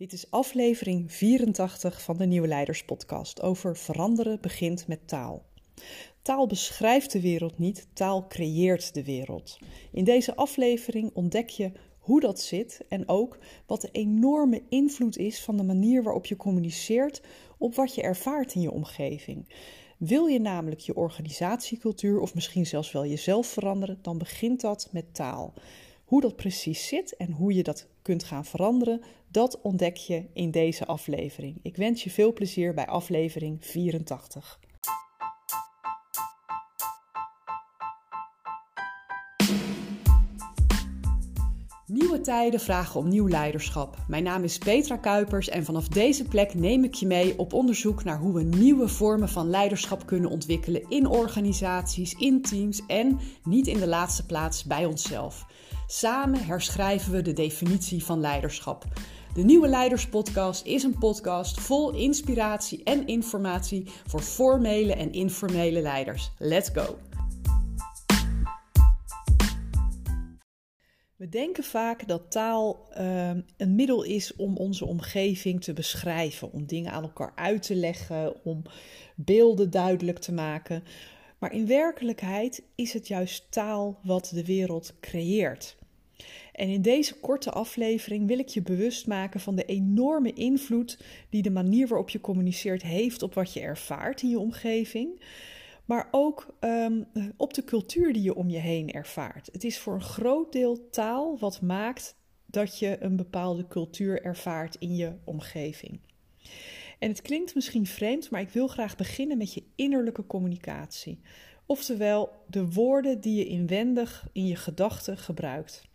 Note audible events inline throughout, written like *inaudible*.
Dit is aflevering 84 van de Nieuwe Leiders Podcast over veranderen begint met taal. Taal beschrijft de wereld niet, taal creëert de wereld. In deze aflevering ontdek je hoe dat zit en ook wat de enorme invloed is van de manier waarop je communiceert op wat je ervaart in je omgeving. Wil je namelijk je organisatiecultuur of misschien zelfs wel jezelf veranderen, dan begint dat met taal. Hoe dat precies zit en hoe je dat kunt gaan veranderen, dat ontdek je in deze aflevering. Ik wens je veel plezier bij aflevering 84. Nieuwe tijden vragen om nieuw leiderschap. Mijn naam is Petra Kuipers en vanaf deze plek neem ik je mee op onderzoek naar hoe we nieuwe vormen van leiderschap kunnen ontwikkelen in organisaties, in teams en niet in de laatste plaats bij onszelf. Samen herschrijven we de definitie van leiderschap. De Nieuwe Leiders Podcast is een podcast vol inspiratie en informatie voor formele en informele leiders. Let's go! We denken vaak dat taal uh, een middel is om onze omgeving te beschrijven, om dingen aan elkaar uit te leggen, om beelden duidelijk te maken. Maar in werkelijkheid is het juist taal wat de wereld creëert. En in deze korte aflevering wil ik je bewust maken van de enorme invloed die de manier waarop je communiceert heeft op wat je ervaart in je omgeving. Maar ook um, op de cultuur die je om je heen ervaart. Het is voor een groot deel taal wat maakt dat je een bepaalde cultuur ervaart in je omgeving. En het klinkt misschien vreemd, maar ik wil graag beginnen met je innerlijke communicatie. Oftewel de woorden die je inwendig in je gedachten gebruikt.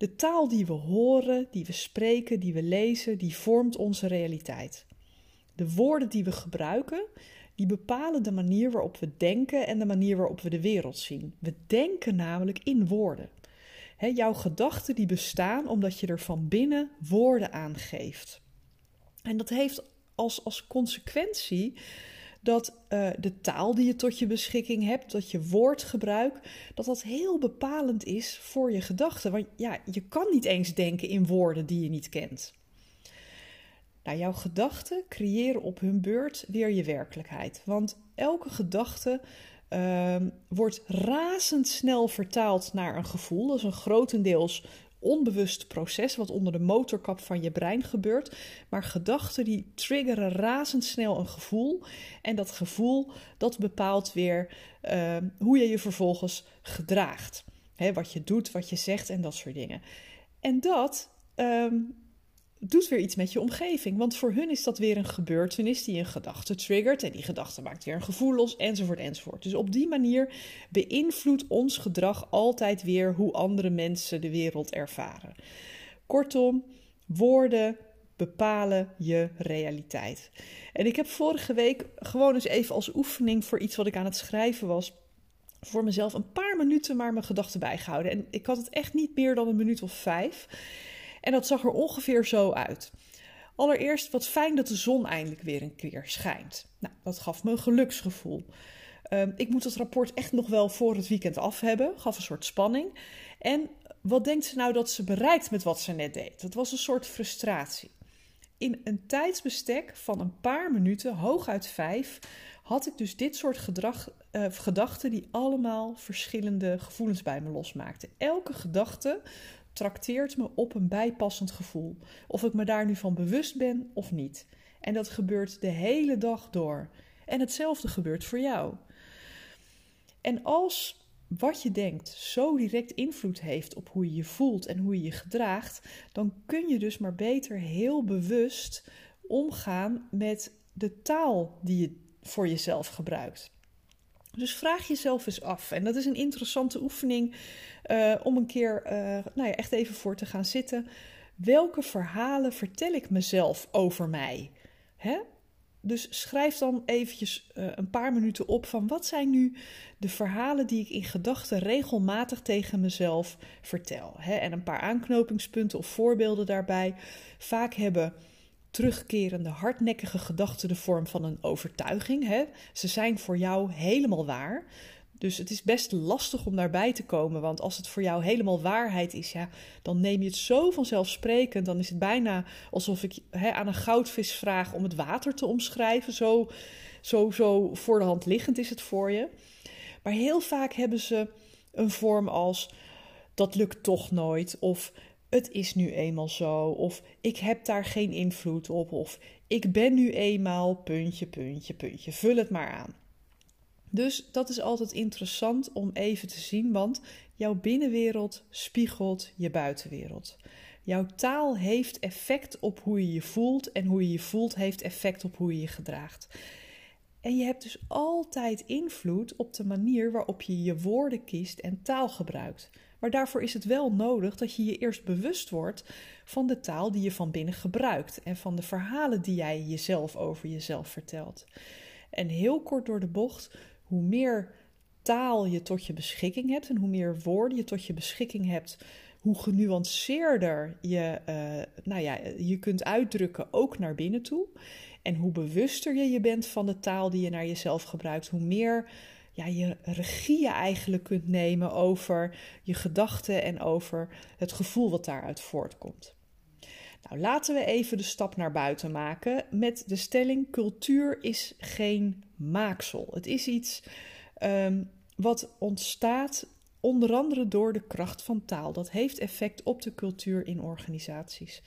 De taal die we horen, die we spreken, die we lezen, die vormt onze realiteit. De woorden die we gebruiken, die bepalen de manier waarop we denken en de manier waarop we de wereld zien. We denken namelijk in woorden. jouw gedachten die bestaan omdat je er van binnen woorden aan geeft. En dat heeft als, als consequentie dat uh, de taal die je tot je beschikking hebt, dat je woordgebruik, dat dat heel bepalend is voor je gedachten. Want ja, je kan niet eens denken in woorden die je niet kent. Nou, jouw gedachten creëren op hun beurt weer je werkelijkheid. Want elke gedachte uh, wordt razendsnel vertaald naar een gevoel. Dat is een grotendeels onbewust proces wat onder de motorkap van je brein gebeurt. Maar gedachten die triggeren razendsnel een gevoel. En dat gevoel dat bepaalt weer uh, hoe je je vervolgens gedraagt. He, wat je doet, wat je zegt en dat soort dingen. En dat um, doet weer iets met je omgeving. Want voor hun is dat weer een gebeurtenis die een gedachte triggert. En die gedachte maakt weer een gevoel los, enzovoort, enzovoort. Dus op die manier beïnvloedt ons gedrag altijd weer hoe andere mensen de wereld ervaren. Kortom, woorden bepalen je realiteit. En ik heb vorige week gewoon eens even als oefening voor iets wat ik aan het schrijven was voor mezelf een paar minuten maar mijn gedachten bijgehouden. En ik had het echt niet meer dan een minuut of vijf. En dat zag er ongeveer zo uit. Allereerst, wat fijn dat de zon eindelijk weer een keer schijnt. Nou, dat gaf me een geluksgevoel. Ehm, ik moet het rapport echt nog wel voor het weekend af hebben. Gaf een soort spanning. En wat denkt ze nou dat ze bereikt met wat ze net deed? Dat was een soort frustratie. In een tijdsbestek van een paar minuten, hooguit vijf, had ik dus dit soort gedrag, uh, gedachten die allemaal verschillende gevoelens bij me losmaakten. Elke gedachte trakteert me op een bijpassend gevoel. Of ik me daar nu van bewust ben of niet. En dat gebeurt de hele dag door. En hetzelfde gebeurt voor jou. En als wat je denkt zo direct invloed heeft op hoe je je voelt en hoe je je gedraagt, dan kun je dus maar beter heel bewust omgaan met de taal die je voor jezelf gebruikt. Dus vraag jezelf eens af. En dat is een interessante oefening uh, om een keer uh, nou ja, echt even voor te gaan zitten. Welke verhalen vertel ik mezelf over mij? Hè? Dus schrijf dan eventjes uh, een paar minuten op van wat zijn nu de verhalen die ik in gedachten regelmatig tegen mezelf vertel. Hè? En een paar aanknopingspunten of voorbeelden daarbij. Vaak hebben terugkerende, hardnekkige gedachten de vorm van een overtuiging. Hè? Ze zijn voor jou helemaal waar. Dus het is best lastig om daarbij te komen. Want als het voor jou helemaal waarheid is, ja, dan neem je het zo vanzelfsprekend. Dan is het bijna alsof ik aan een goudvis vraag om het water te omschrijven. Zo, zo, zo voor de hand liggend is het voor je. Maar heel vaak hebben ze een vorm als dat lukt toch nooit. Of het is nu eenmaal zo. Of ik heb daar geen invloed op. Of ik ben nu eenmaal puntje, puntje, puntje. Vul het maar aan. Dus dat is altijd interessant om even te zien, want jouw binnenwereld spiegelt je buitenwereld. Jouw taal heeft effect op hoe je je voelt en hoe je je voelt heeft effect op hoe je je gedraagt. En je hebt dus altijd invloed op de manier waarop je je woorden kiest en taal gebruikt. Maar daarvoor is het wel nodig dat je je eerst bewust wordt van de taal die je van binnen gebruikt en van de verhalen die jij jezelf over jezelf vertelt. En heel kort door de bocht, hoe meer taal je tot je beschikking hebt en hoe meer woorden je tot je beschikking hebt, hoe genuanceerder je, uh, nou ja, je kunt uitdrukken, ook naar binnen toe. En hoe bewuster je je bent van de taal die je naar jezelf gebruikt, hoe meer ja, je regie eigenlijk kunt nemen over je gedachten en over het gevoel wat daaruit voortkomt. Nou, laten we even de stap naar buiten maken met de stelling: cultuur is geen maaksel. Het is iets um, wat ontstaat onder andere door de kracht van taal. Dat heeft effect op de cultuur in organisaties.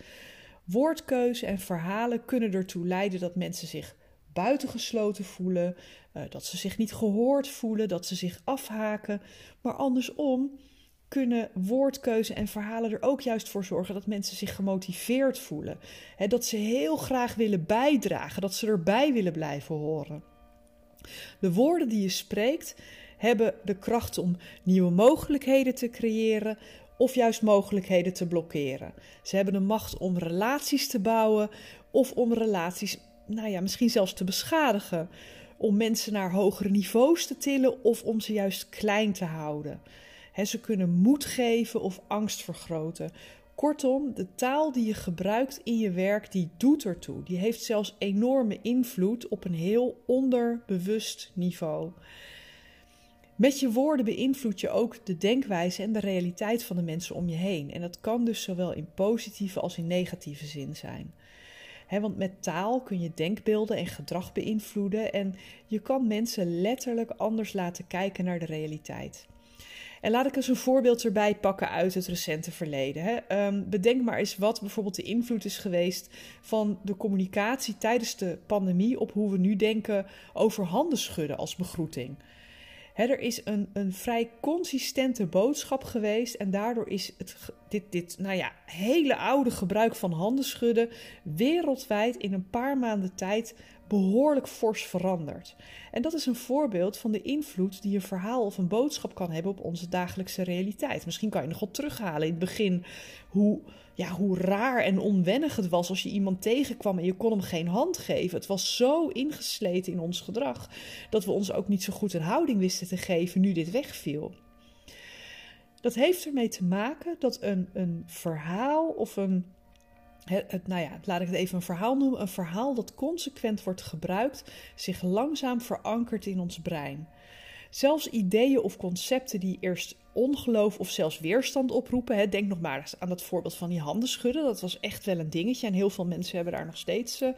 Woordkeuze en verhalen kunnen ertoe leiden dat mensen zich buitengesloten voelen, uh, dat ze zich niet gehoord voelen, dat ze zich afhaken. Maar andersom kunnen woordkeuze en verhalen er ook juist voor zorgen dat mensen zich gemotiveerd voelen. Dat ze heel graag willen bijdragen, dat ze erbij willen blijven horen. De woorden die je spreekt hebben de kracht om nieuwe mogelijkheden te creëren of juist mogelijkheden te blokkeren. Ze hebben de macht om relaties te bouwen of om relaties, nou ja, misschien zelfs te beschadigen. Om mensen naar hogere niveaus te tillen of om ze juist klein te houden ze kunnen moed geven of angst vergroten. Kortom, de taal die je gebruikt in je werk, die doet ertoe. Die heeft zelfs enorme invloed op een heel onderbewust niveau. Met je woorden beïnvloed je ook de denkwijze en de realiteit van de mensen om je heen. En dat kan dus zowel in positieve als in negatieve zin zijn. Want met taal kun je denkbeelden en gedrag beïnvloeden en je kan mensen letterlijk anders laten kijken naar de realiteit. En laat ik eens een voorbeeld erbij pakken uit het recente verleden. Ehm, bedenk maar eens wat bijvoorbeeld de invloed is geweest van de communicatie tijdens de pandemie op hoe we nu denken over handen schudden als begroeting. er is een, een vrij consistente boodschap geweest en daardoor is het, dit, dit nou ja, hele oude gebruik van handen schudden wereldwijd in een paar maanden tijd behoorlijk fors veranderd. En dat is een voorbeeld van de invloed die een verhaal of een boodschap kan hebben op onze dagelijkse realiteit. Misschien kan je nog wel terughalen in het begin hoe, ja, hoe raar en onwennig het was als je iemand tegenkwam en je kon hem geen hand geven. Het was zo ingesleten in ons gedrag dat we ons ook niet zo goed een houding wisten te geven nu dit wegviel. Dat heeft ermee te maken dat een, een verhaal of een het, nou ja, laat ik het even een verhaal noemen. Een verhaal dat consequent wordt gebruikt, zich langzaam verankert in ons brein. Zelfs ideeën of concepten die eerst ongeloof of zelfs weerstand oproepen. Hè, denk nog maar eens aan dat voorbeeld van die handen schudden. Dat was echt wel een dingetje en heel veel mensen hebben daar nog steeds uh,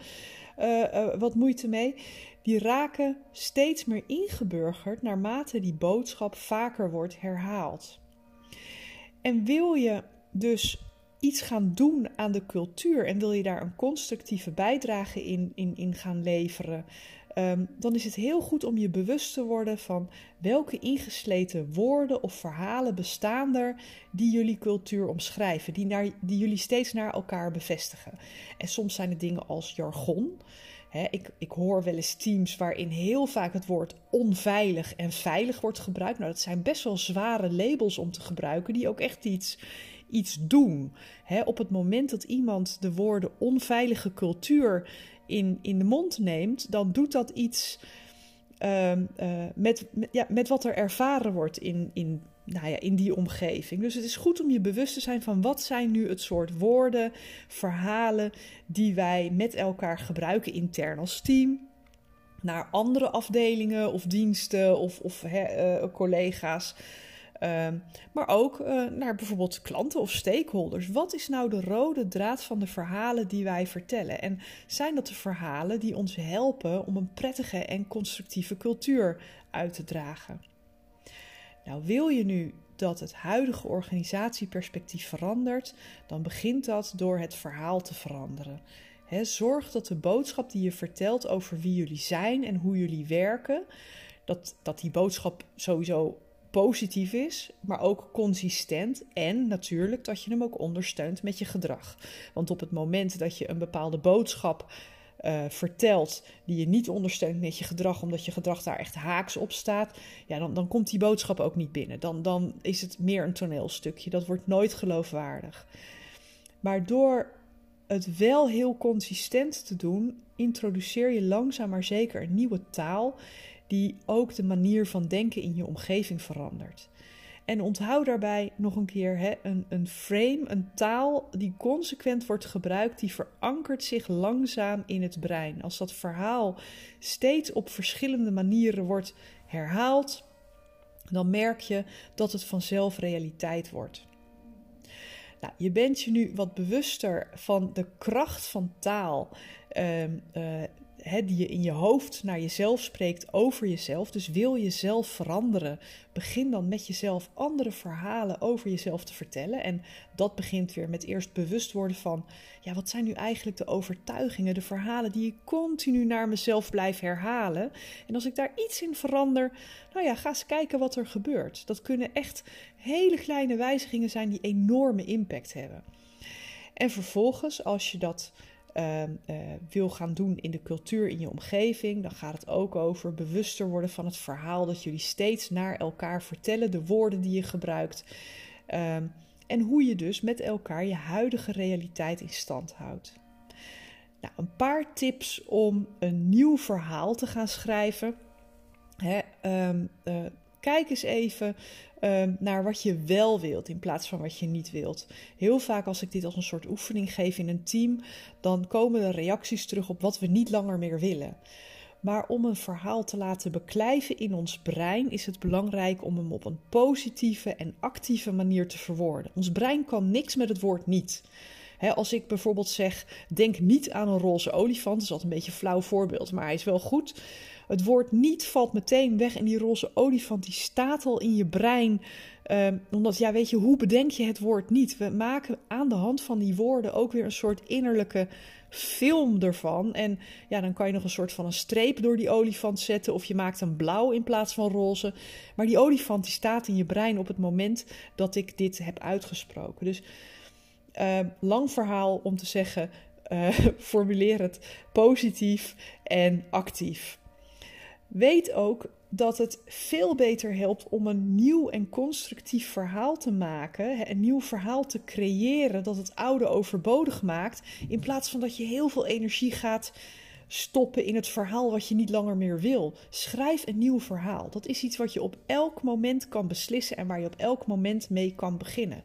uh, wat moeite mee. Die raken steeds meer ingeburgerd naarmate die boodschap vaker wordt herhaald. En wil je dus iets gaan doen aan de cultuur en wil je daar een constructieve bijdrage in, in, in gaan leveren, um, dan is het heel goed om je bewust te worden van welke ingesleten woorden of verhalen bestaan er die jullie cultuur omschrijven, die, naar, die jullie steeds naar elkaar bevestigen. En soms zijn het dingen als jargon. Ik, ik, hoor wel eens teams waarin heel vaak het woord onveilig en veilig wordt gebruikt. Nou, dat zijn best wel zware labels om te gebruiken, die ook echt iets, iets doen. op het moment dat iemand de woorden onveilige cultuur in, in de mond neemt, dan doet dat iets ehm, eh, met, met, ja, met wat er ervaren wordt in, in, nou ja, in die omgeving. Dus het is goed om je bewust te zijn van wat zijn nu het soort woorden, verhalen die wij met elkaar gebruiken intern als team. naar andere afdelingen of diensten of, of uh, collega's. Ehm, maar ook uh, naar bijvoorbeeld klanten of stakeholders. Wat is nou de rode draad van de verhalen die wij vertellen? En zijn dat de verhalen die ons helpen om een prettige en constructieve cultuur uit te dragen? Nou, wil je nu dat het huidige organisatieperspectief verandert, dan begint dat door het verhaal te veranderen. zorg dat de boodschap die je vertelt over wie jullie zijn en hoe jullie werken, dat, dat die boodschap sowieso positief is, maar ook consistent. En natuurlijk dat je hem ook ondersteunt met je gedrag. Want op het moment dat je een bepaalde boodschap uh, vertelt die je niet ondersteunt met je gedrag, omdat je gedrag daar echt haaks op staat, ja, dan, dan komt die boodschap ook niet binnen. Dan, dan is het meer een toneelstukje. Dat wordt nooit geloofwaardig. Maar door het wel heel consistent te doen, introduceer je langzaam maar zeker een nieuwe taal die ook de manier van denken in je omgeving verandert. En onthoud daarbij nog een keer hè, een, een frame, een taal die consequent wordt gebruikt, die verankert zich langzaam in het brein. Als dat verhaal steeds op verschillende manieren wordt herhaald, dan merk je dat het vanzelf realiteit wordt. Nou, je bent je nu wat bewuster van de kracht van taal. Uh, die je in je hoofd naar jezelf spreekt over jezelf. Dus wil je zelf veranderen, begin dan met jezelf andere verhalen over jezelf te vertellen. En dat begint weer met eerst bewust worden van, ja, wat zijn nu eigenlijk de overtuigingen, de verhalen die ik continu naar mezelf blijf herhalen. En als ik daar iets in verander, nou ja, ga eens kijken wat er gebeurt. Dat kunnen echt hele kleine wijzigingen zijn die enorme impact hebben. En vervolgens, als je dat uh, wil gaan doen in de cultuur in je omgeving, dan gaat het ook over bewuster worden van het verhaal dat jullie steeds naar elkaar vertellen, de woorden die je gebruikt. Uh, en hoe je dus met elkaar je huidige realiteit in stand houdt. Nou, een paar tips om een nieuw verhaal te gaan schrijven. Hè, um, Kijk eens even ehm, naar wat je wel wilt in plaats van wat je niet wilt. Heel vaak als ik dit als een soort oefening geef in een team, dan komen er reacties terug op wat we niet langer meer willen. Maar om een verhaal te laten beklijven in ons brein is het belangrijk om hem op een positieve en actieve manier te verwoorden. Ons brein kan niks met het woord niet. als ik bijvoorbeeld zeg: denk niet aan een roze olifant, dat is altijd een beetje een flauw voorbeeld, maar hij is wel goed. Het woord niet valt meteen weg en die roze olifant die staat al in je brein. Um, omdat, ja, weet je, hoe bedenk je het woord niet? We maken aan de hand van die woorden ook weer een soort innerlijke film ervan. En ja, dan kan je nog een soort van een streep door die olifant zetten. Of je maakt een blauw in plaats van roze. Maar die olifant die staat in je brein op het moment dat ik dit heb uitgesproken. Dus uh, lang verhaal om te zeggen, uh, *laughs* formuleer het positief en actief. Weet ook dat het veel beter helpt om een nieuw en constructief verhaal te maken, een nieuw verhaal te creëren dat het oude overbodig maakt, in plaats van dat je heel veel energie gaat stoppen in het verhaal wat je niet langer meer wil. Schrijf een nieuw verhaal. Dat is iets wat je op elk moment kan beslissen en waar je op elk moment mee kan beginnen.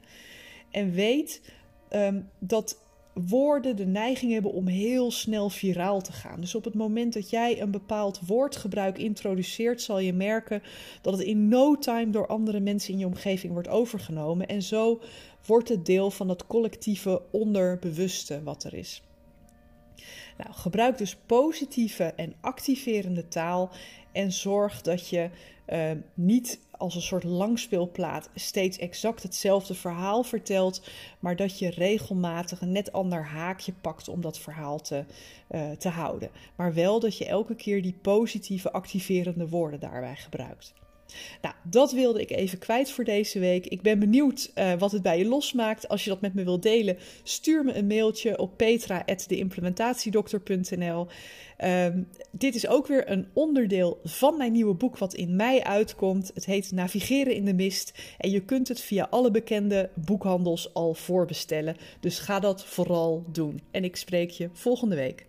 En weet um, dat woorden de neiging hebben om heel snel viraal te gaan. Dus op het moment dat jij een bepaald woordgebruik introduceert, zal je merken dat het in no time door andere mensen in je omgeving wordt overgenomen. En zo wordt het deel van het collectieve onderbewuste wat er is. Nou, gebruik dus positieve en activerende taal en zorg dat je uh, niet als een soort langspeelplaat steeds exact hetzelfde verhaal vertelt, maar dat je regelmatig een net ander haakje pakt om dat verhaal te, uh, te houden. Maar wel dat je elke keer die positieve, activerende woorden daarbij gebruikt. Nou, dat wilde ik even kwijt voor deze week. Ik ben benieuwd uh, wat het bij je losmaakt. Als je dat met me wilt delen, stuur me een mailtje op petra.deimplementatiedokter.nl. Um, dit is ook weer een onderdeel van mijn nieuwe boek wat in mei uitkomt. Het heet Navigeren in de Mist en je kunt het via alle bekende boekhandels al voorbestellen. Dus ga dat vooral doen. En ik spreek je volgende week.